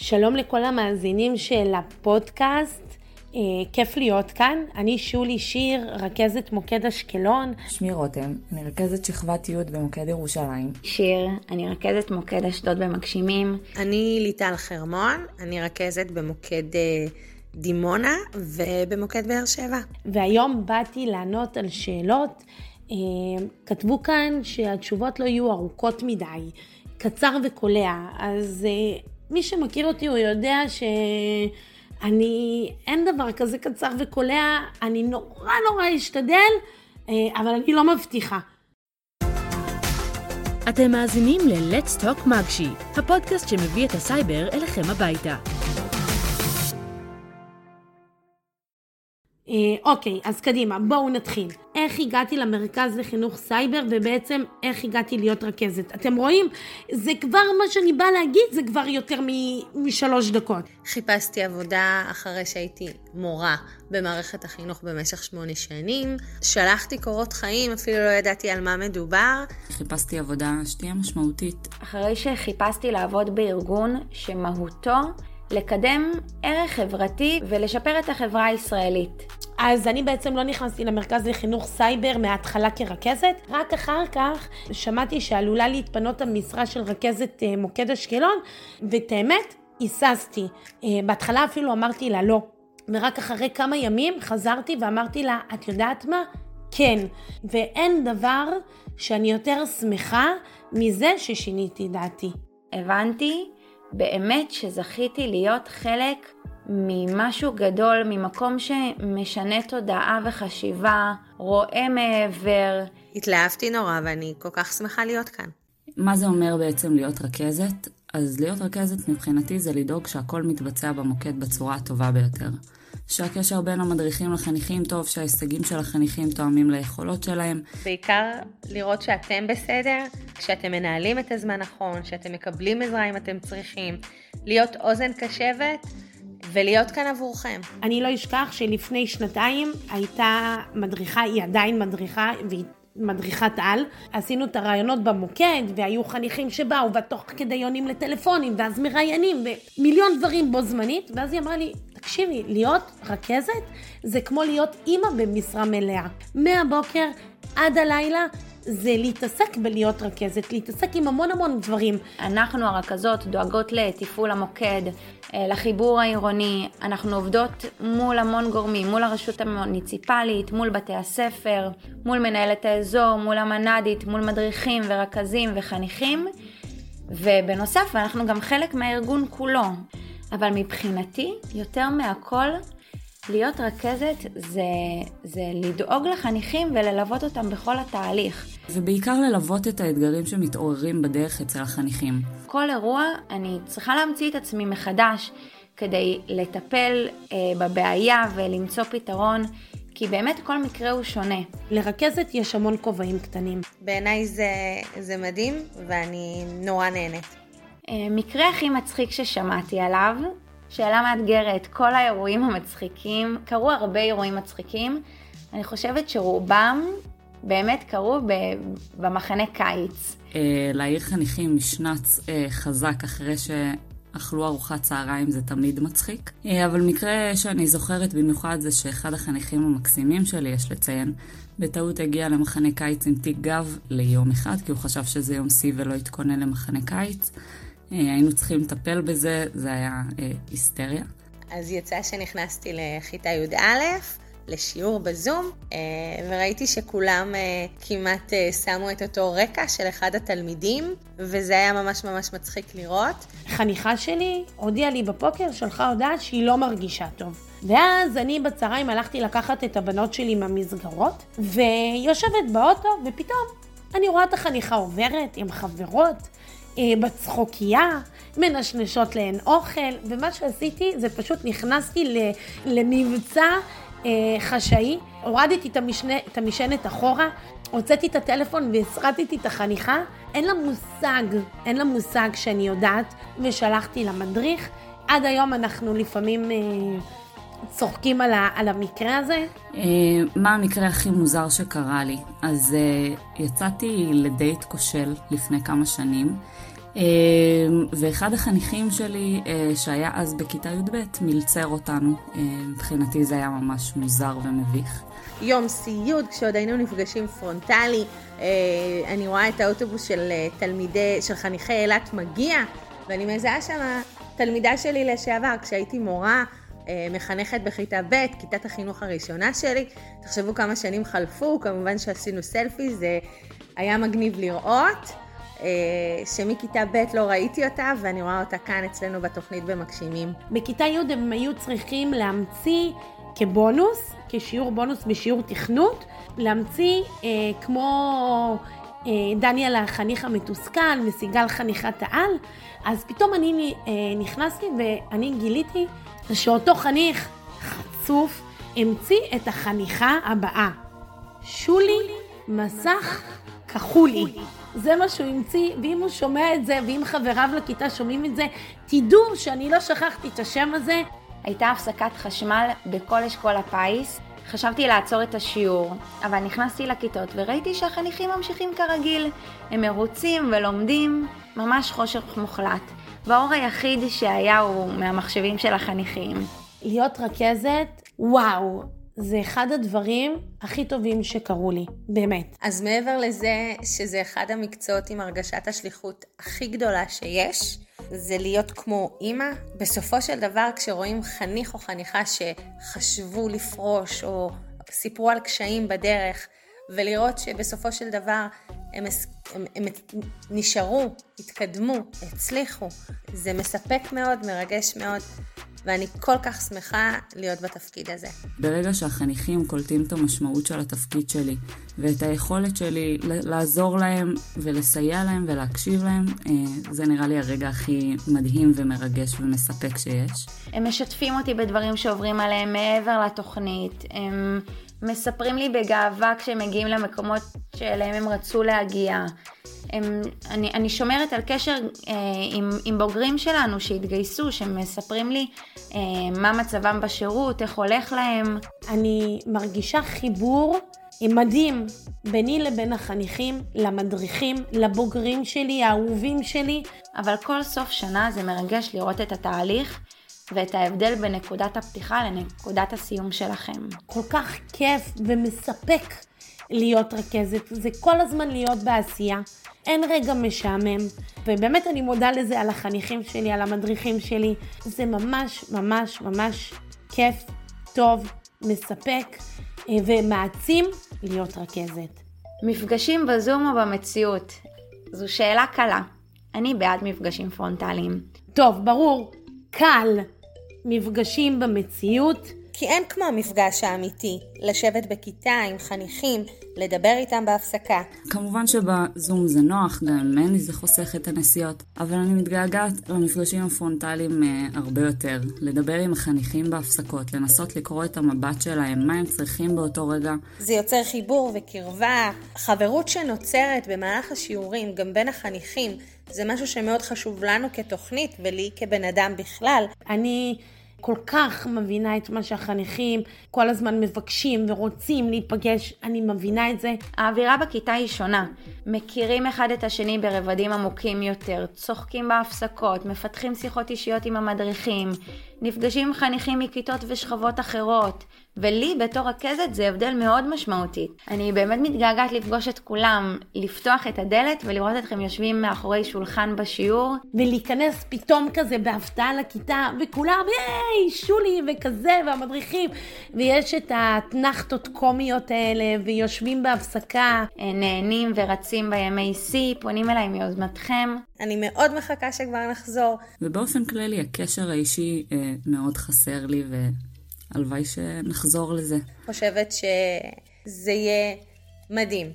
שלום לכל המאזינים של הפודקאסט. אה, כיף להיות כאן. אני שולי שיר, רכזת מוקד אשקלון. שמי רותם, אני רכזת שכבת י' במוקד ירושלים. שיר, אני רכזת מוקד אשדוד במגשימים. אני ליטל חרמון, אני רכזת במוקד אה, דימונה ובמוקד באר שבע. והיום באתי לענות על שאלות. אה, כתבו כאן שהתשובות לא יהיו ארוכות מדי, קצר וקולע, אז אה, מי שמכיר אותי הוא יודע שאני, אין דבר כזה קצר וקולע, אני נורא נורא אשתדל, אה, אבל אני לא מבטיחה. אתם מאזינים ל-Let's Talk מגשי, הפודקאסט שמביא את הסייבר אליכם הביתה. אה, אוקיי, אז קדימה, בואו נתחיל. איך הגעתי למרכז לחינוך סייבר ובעצם איך הגעתי להיות רכזת. אתם רואים? זה כבר מה שאני באה להגיד, זה כבר יותר מ- משלוש דקות. חיפשתי עבודה אחרי שהייתי מורה במערכת החינוך במשך שמונה שנים. שלחתי קורות חיים, אפילו לא ידעתי על מה מדובר. חיפשתי עבודה שתהיה משמעותית. אחרי שחיפשתי לעבוד בארגון שמהותו לקדם ערך חברתי ולשפר את החברה הישראלית. אז אני בעצם לא נכנסתי למרכז לחינוך סייבר מההתחלה כרכזת, רק אחר כך שמעתי שעלולה להתפנות המשרה של רכזת אה, מוקד אשקלון, ואת האמת, היססתי. אה, בהתחלה אפילו אמרתי לה לא, ורק אחרי כמה ימים חזרתי ואמרתי לה, את יודעת מה? כן. ואין דבר שאני יותר שמחה מזה ששיניתי דעתי. הבנתי באמת שזכיתי להיות חלק ממשהו גדול, ממקום שמשנה תודעה וחשיבה, רואה מעבר. התלהבתי נורא ואני כל כך שמחה להיות כאן. מה זה אומר בעצם להיות רכזת? אז להיות רכזת מבחינתי זה לדאוג שהכל מתבצע במוקד בצורה הטובה ביותר. שהקשר בין המדריכים לחניכים טוב, שההישגים של החניכים תואמים ליכולות שלהם. בעיקר לראות שאתם בסדר, כשאתם מנהלים את הזמן נכון, שאתם מקבלים עזרה אם אתם צריכים, להיות אוזן קשבת ולהיות כאן עבורכם. אני לא אשכח שלפני שנתיים הייתה מדריכה, היא עדיין מדריכה, והיא מדריכת על. עשינו את הרעיונות במוקד, והיו חניכים שבאו, ותוך כדי עונים לטלפונים, ואז מראיינים, ומיליון דברים בו זמנית, ואז היא אמרה לי, תקשיבי, להיות רכזת זה כמו להיות אימא במשרה מלאה. מהבוקר עד הלילה זה להתעסק בלהיות רכזת, להתעסק עם המון המון דברים. אנחנו הרכזות דואגות לתפעול המוקד, אה, לחיבור העירוני, אנחנו עובדות מול המון גורמים, מול הרשות המוניציפלית, מול בתי הספר, מול מנהלת האזור, מול המנ"דית, מול מדריכים ורכזים וחניכים, ובנוסף אנחנו גם חלק מהארגון כולו. אבל מבחינתי, יותר מהכל, להיות רכזת זה, זה לדאוג לחניכים וללוות אותם בכל התהליך. ובעיקר ללוות את האתגרים שמתעוררים בדרך אצל החניכים. כל אירוע אני צריכה להמציא את עצמי מחדש כדי לטפל אה, בבעיה ולמצוא פתרון, כי באמת כל מקרה הוא שונה. לרכזת יש המון כובעים קטנים. בעיניי זה, זה מדהים ואני נורא נהנית. אה, מקרה הכי מצחיק ששמעתי עליו, שאלה מאתגרת, כל האירועים המצחיקים, קרו הרבה אירועים מצחיקים, אני חושבת שרובם באמת קרו במחנה קיץ. אה, להעיר חניכים משנץ אה, חזק אחרי שאכלו ארוחת צהריים זה תמיד מצחיק. אבל מקרה שאני זוכרת במיוחד זה שאחד החניכים המקסימים שלי, יש לציין, בטעות הגיע למחנה קיץ עם תיק גב ליום אחד, כי הוא חשב שזה יום שיא ולא התכונן למחנה קיץ. אה, היינו צריכים לטפל בזה, זה היה אה, היסטריה. אז יצא שנכנסתי לכיתה י"א, לשיעור בזום, אה, וראיתי שכולם אה, כמעט אה, שמו את אותו רקע של אחד התלמידים, וזה היה ממש ממש מצחיק לראות. חניכה שלי הודיעה לי בפוקר, שלחה הודעה שהיא לא מרגישה טוב. ואז אני בצהריים הלכתי לקחת את הבנות שלי מהמסגרות, ויושבת באוטו, ופתאום אני רואה את החניכה עוברת עם חברות, בצחוקייה, מנשנשות להן אוכל, ומה שעשיתי זה פשוט נכנסתי למבצע חשאי, הורדתי את, המשנה, את המשענת אחורה, הוצאתי את הטלפון והסרטתי את החניכה, אין לה מושג, אין לה מושג שאני יודעת, ושלחתי למדריך. עד היום אנחנו לפעמים... אה, צוחקים על, ה, על המקרה הזה? אה, מה המקרה הכי מוזר שקרה לי? אז אה, יצאתי לדייט כושל לפני כמה שנים. ואחד החניכים שלי, שהיה אז בכיתה י"ב, מלצר אותנו. מבחינתי זה היה ממש מוזר ומביך. יום סיוד, כשעוד היינו נפגשים פרונטלי, אני רואה את האוטובוס של תלמידי, של חניכי אילת מגיע, ואני מזהה שם תלמידה שלי לשעבר, כשהייתי מורה, מחנכת בכיתה ב', כיתת החינוך הראשונה שלי. תחשבו כמה שנים חלפו, כמובן שעשינו סלפי, זה היה מגניב לראות. שמכיתה ב' לא ראיתי אותה, ואני רואה אותה כאן אצלנו בתוכנית במגשימים. בכיתה י' הם היו צריכים להמציא כבונוס, כשיעור בונוס בשיעור תכנות, להמציא אה, כמו אה, דניאל החניך המתוסכל וסיגל חניכת העל, אז פתאום אני אה, נכנסתי ואני גיליתי שאותו חניך חצוף המציא את החניכה הבאה. שולי מסך כחולי. זה מה שהוא המציא, ואם הוא שומע את זה, ואם חבריו לכיתה שומעים את זה, תדעו שאני לא שכחתי את השם הזה. הייתה הפסקת חשמל בכל אשכול הפיס. חשבתי לעצור את השיעור, אבל נכנסתי לכיתות וראיתי שהחניכים ממשיכים כרגיל. הם מרוצים ולומדים, ממש חושך מוחלט. והאור היחיד שהיה הוא מהמחשבים של החניכים. להיות רכזת, וואו, זה אחד הדברים הכי טובים שקרו לי, באמת. אז מעבר לזה שזה אחד המקצועות עם הרגשת השליחות הכי גדולה שיש, זה להיות כמו אימא. בסופו של דבר, כשרואים חניך או חניכה שחשבו לפרוש או סיפרו על קשיים בדרך, ולראות שבסופו של דבר הם, הם, הם נשארו, התקדמו, הצליחו, זה מספק מאוד, מרגש מאוד. ואני כל כך שמחה להיות בתפקיד הזה. ברגע שהחניכים קולטים את המשמעות של התפקיד שלי ואת היכולת שלי לעזור להם ולסייע להם ולהקשיב להם, אה, זה נראה לי הרגע הכי מדהים ומרגש ומספק שיש. הם משתפים אותי בדברים שעוברים עליהם מעבר לתוכנית. הם מספרים לי בגאווה כשהם מגיעים למקומות שאליהם הם רצו להגיע. הם, אני, אני שומרת על קשר אה, עם, עם בוגרים שלנו שהתגייסו, שמספרים לי אה, מה מצבם בשירות, איך הולך להם. אני מרגישה חיבור מדהים ביני לבין החניכים, למדריכים, לבוגרים שלי, האהובים שלי. אבל כל סוף שנה זה מרגש לראות את התהליך ואת ההבדל בין נקודת הפתיחה לנקודת הסיום שלכם. כל כך כיף ומספק להיות רכזת, זה כל הזמן להיות בעשייה. אין רגע משעמם, ובאמת אני מודה לזה על החניכים שלי, על המדריכים שלי. זה ממש ממש ממש כיף, טוב, מספק אה, ומעצים להיות רכזת. מפגשים בזום או במציאות? זו שאלה קלה. אני בעד מפגשים פרונטליים. טוב, ברור, קל מפגשים במציאות. כי אין כמו המפגש האמיתי, לשבת בכיתה עם חניכים, לדבר איתם בהפסקה. כמובן שבזום זה נוח, גם ממני זה חוסך את הנסיעות, אבל אני מתגעגעת למפגשים הפרונטליים אה, הרבה יותר. לדבר עם החניכים בהפסקות, לנסות לקרוא את המבט שלהם, מה הם צריכים באותו רגע. זה יוצר חיבור וקרבה, חברות שנוצרת במהלך השיעורים, גם בין החניכים, זה משהו שמאוד חשוב לנו כתוכנית ולי כבן אדם בכלל. אני... כל כך מבינה את מה שהחניכים כל הזמן מבקשים ורוצים להיפגש, אני מבינה את זה. האווירה בכיתה היא שונה. מכירים אחד את השני ברבדים עמוקים יותר, צוחקים בהפסקות, מפתחים שיחות אישיות עם המדריכים, נפגשים עם חניכים מכיתות ושכבות אחרות, ולי בתור רכזת זה הבדל מאוד משמעותי. אני באמת מתגעגעת לפגוש את כולם, לפתוח את הדלת ולראות אתכם יושבים מאחורי שולחן בשיעור. ולהיכנס פתאום כזה בהפתעה לכיתה, וכולם, היי, שולי וכזה, והמדריכים, ויש את האתנחתות קומיות האלה, ויושבים בהפסקה. נהנים ורצים בימי שיא, פונים אליי מיוזמתכם. אני מאוד מחכה שכבר נחזור. ובאופן כללי, הקשר האישי אה, מאוד חסר לי, והלוואי שנחזור לזה. חושבת שזה יהיה מדהים.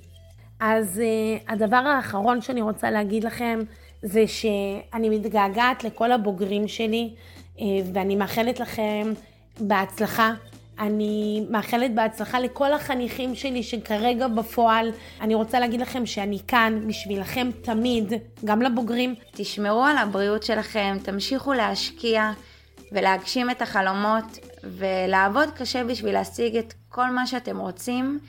אז אה, הדבר האחרון שאני רוצה להגיד לכם, זה שאני מתגעגעת לכל הבוגרים שלי, אה, ואני מאחלת לכם בהצלחה. אני מאחלת בהצלחה לכל החניכים שלי שכרגע בפועל. אני רוצה להגיד לכם שאני כאן בשבילכם תמיד, גם לבוגרים. תשמרו על הבריאות שלכם, תמשיכו להשקיע ולהגשים את החלומות ולעבוד קשה בשביל להשיג את כל מה שאתם רוצים.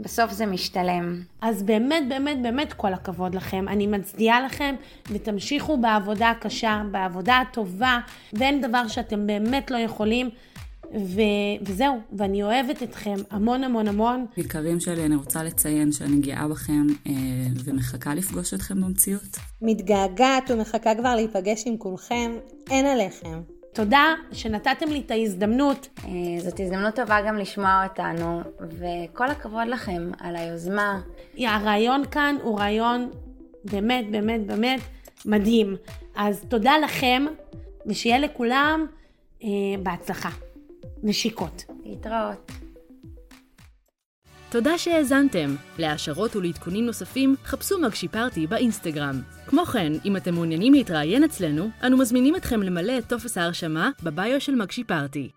בסוף זה משתלם. אז באמת, באמת, באמת כל הכבוד לכם. אני מצדיעה לכם, ותמשיכו בעבודה הקשה, בעבודה הטובה, ואין דבר שאתם באמת לא יכולים. ו... וזהו, ואני אוהבת אתכם המון המון המון. יקרים שלי, אני רוצה לציין שאני גאה בכם אה, ומחכה לפגוש אתכם במציאות. מתגעגעת ומחכה כבר להיפגש עם כולכם, אין עליכם. תודה שנתתם לי את ההזדמנות. אה, זאת הזדמנות טובה גם לשמוע אותנו, וכל הכבוד לכם על היוזמה. הרעיון כאן הוא רעיון באמת, באמת, באמת מדהים. אז תודה לכם, ושיהיה לכולם אה, בהצלחה. נשיקות. להתראות. תודה שהאזנתם. להעשרות ולעדכונים נוספים, חפשו מגשי פארטי באינסטגרם. כמו כן, אם אתם מעוניינים להתראיין אצלנו, אנו מזמינים אתכם למלא את טופס ההרשמה בביו של מגשי פארטי.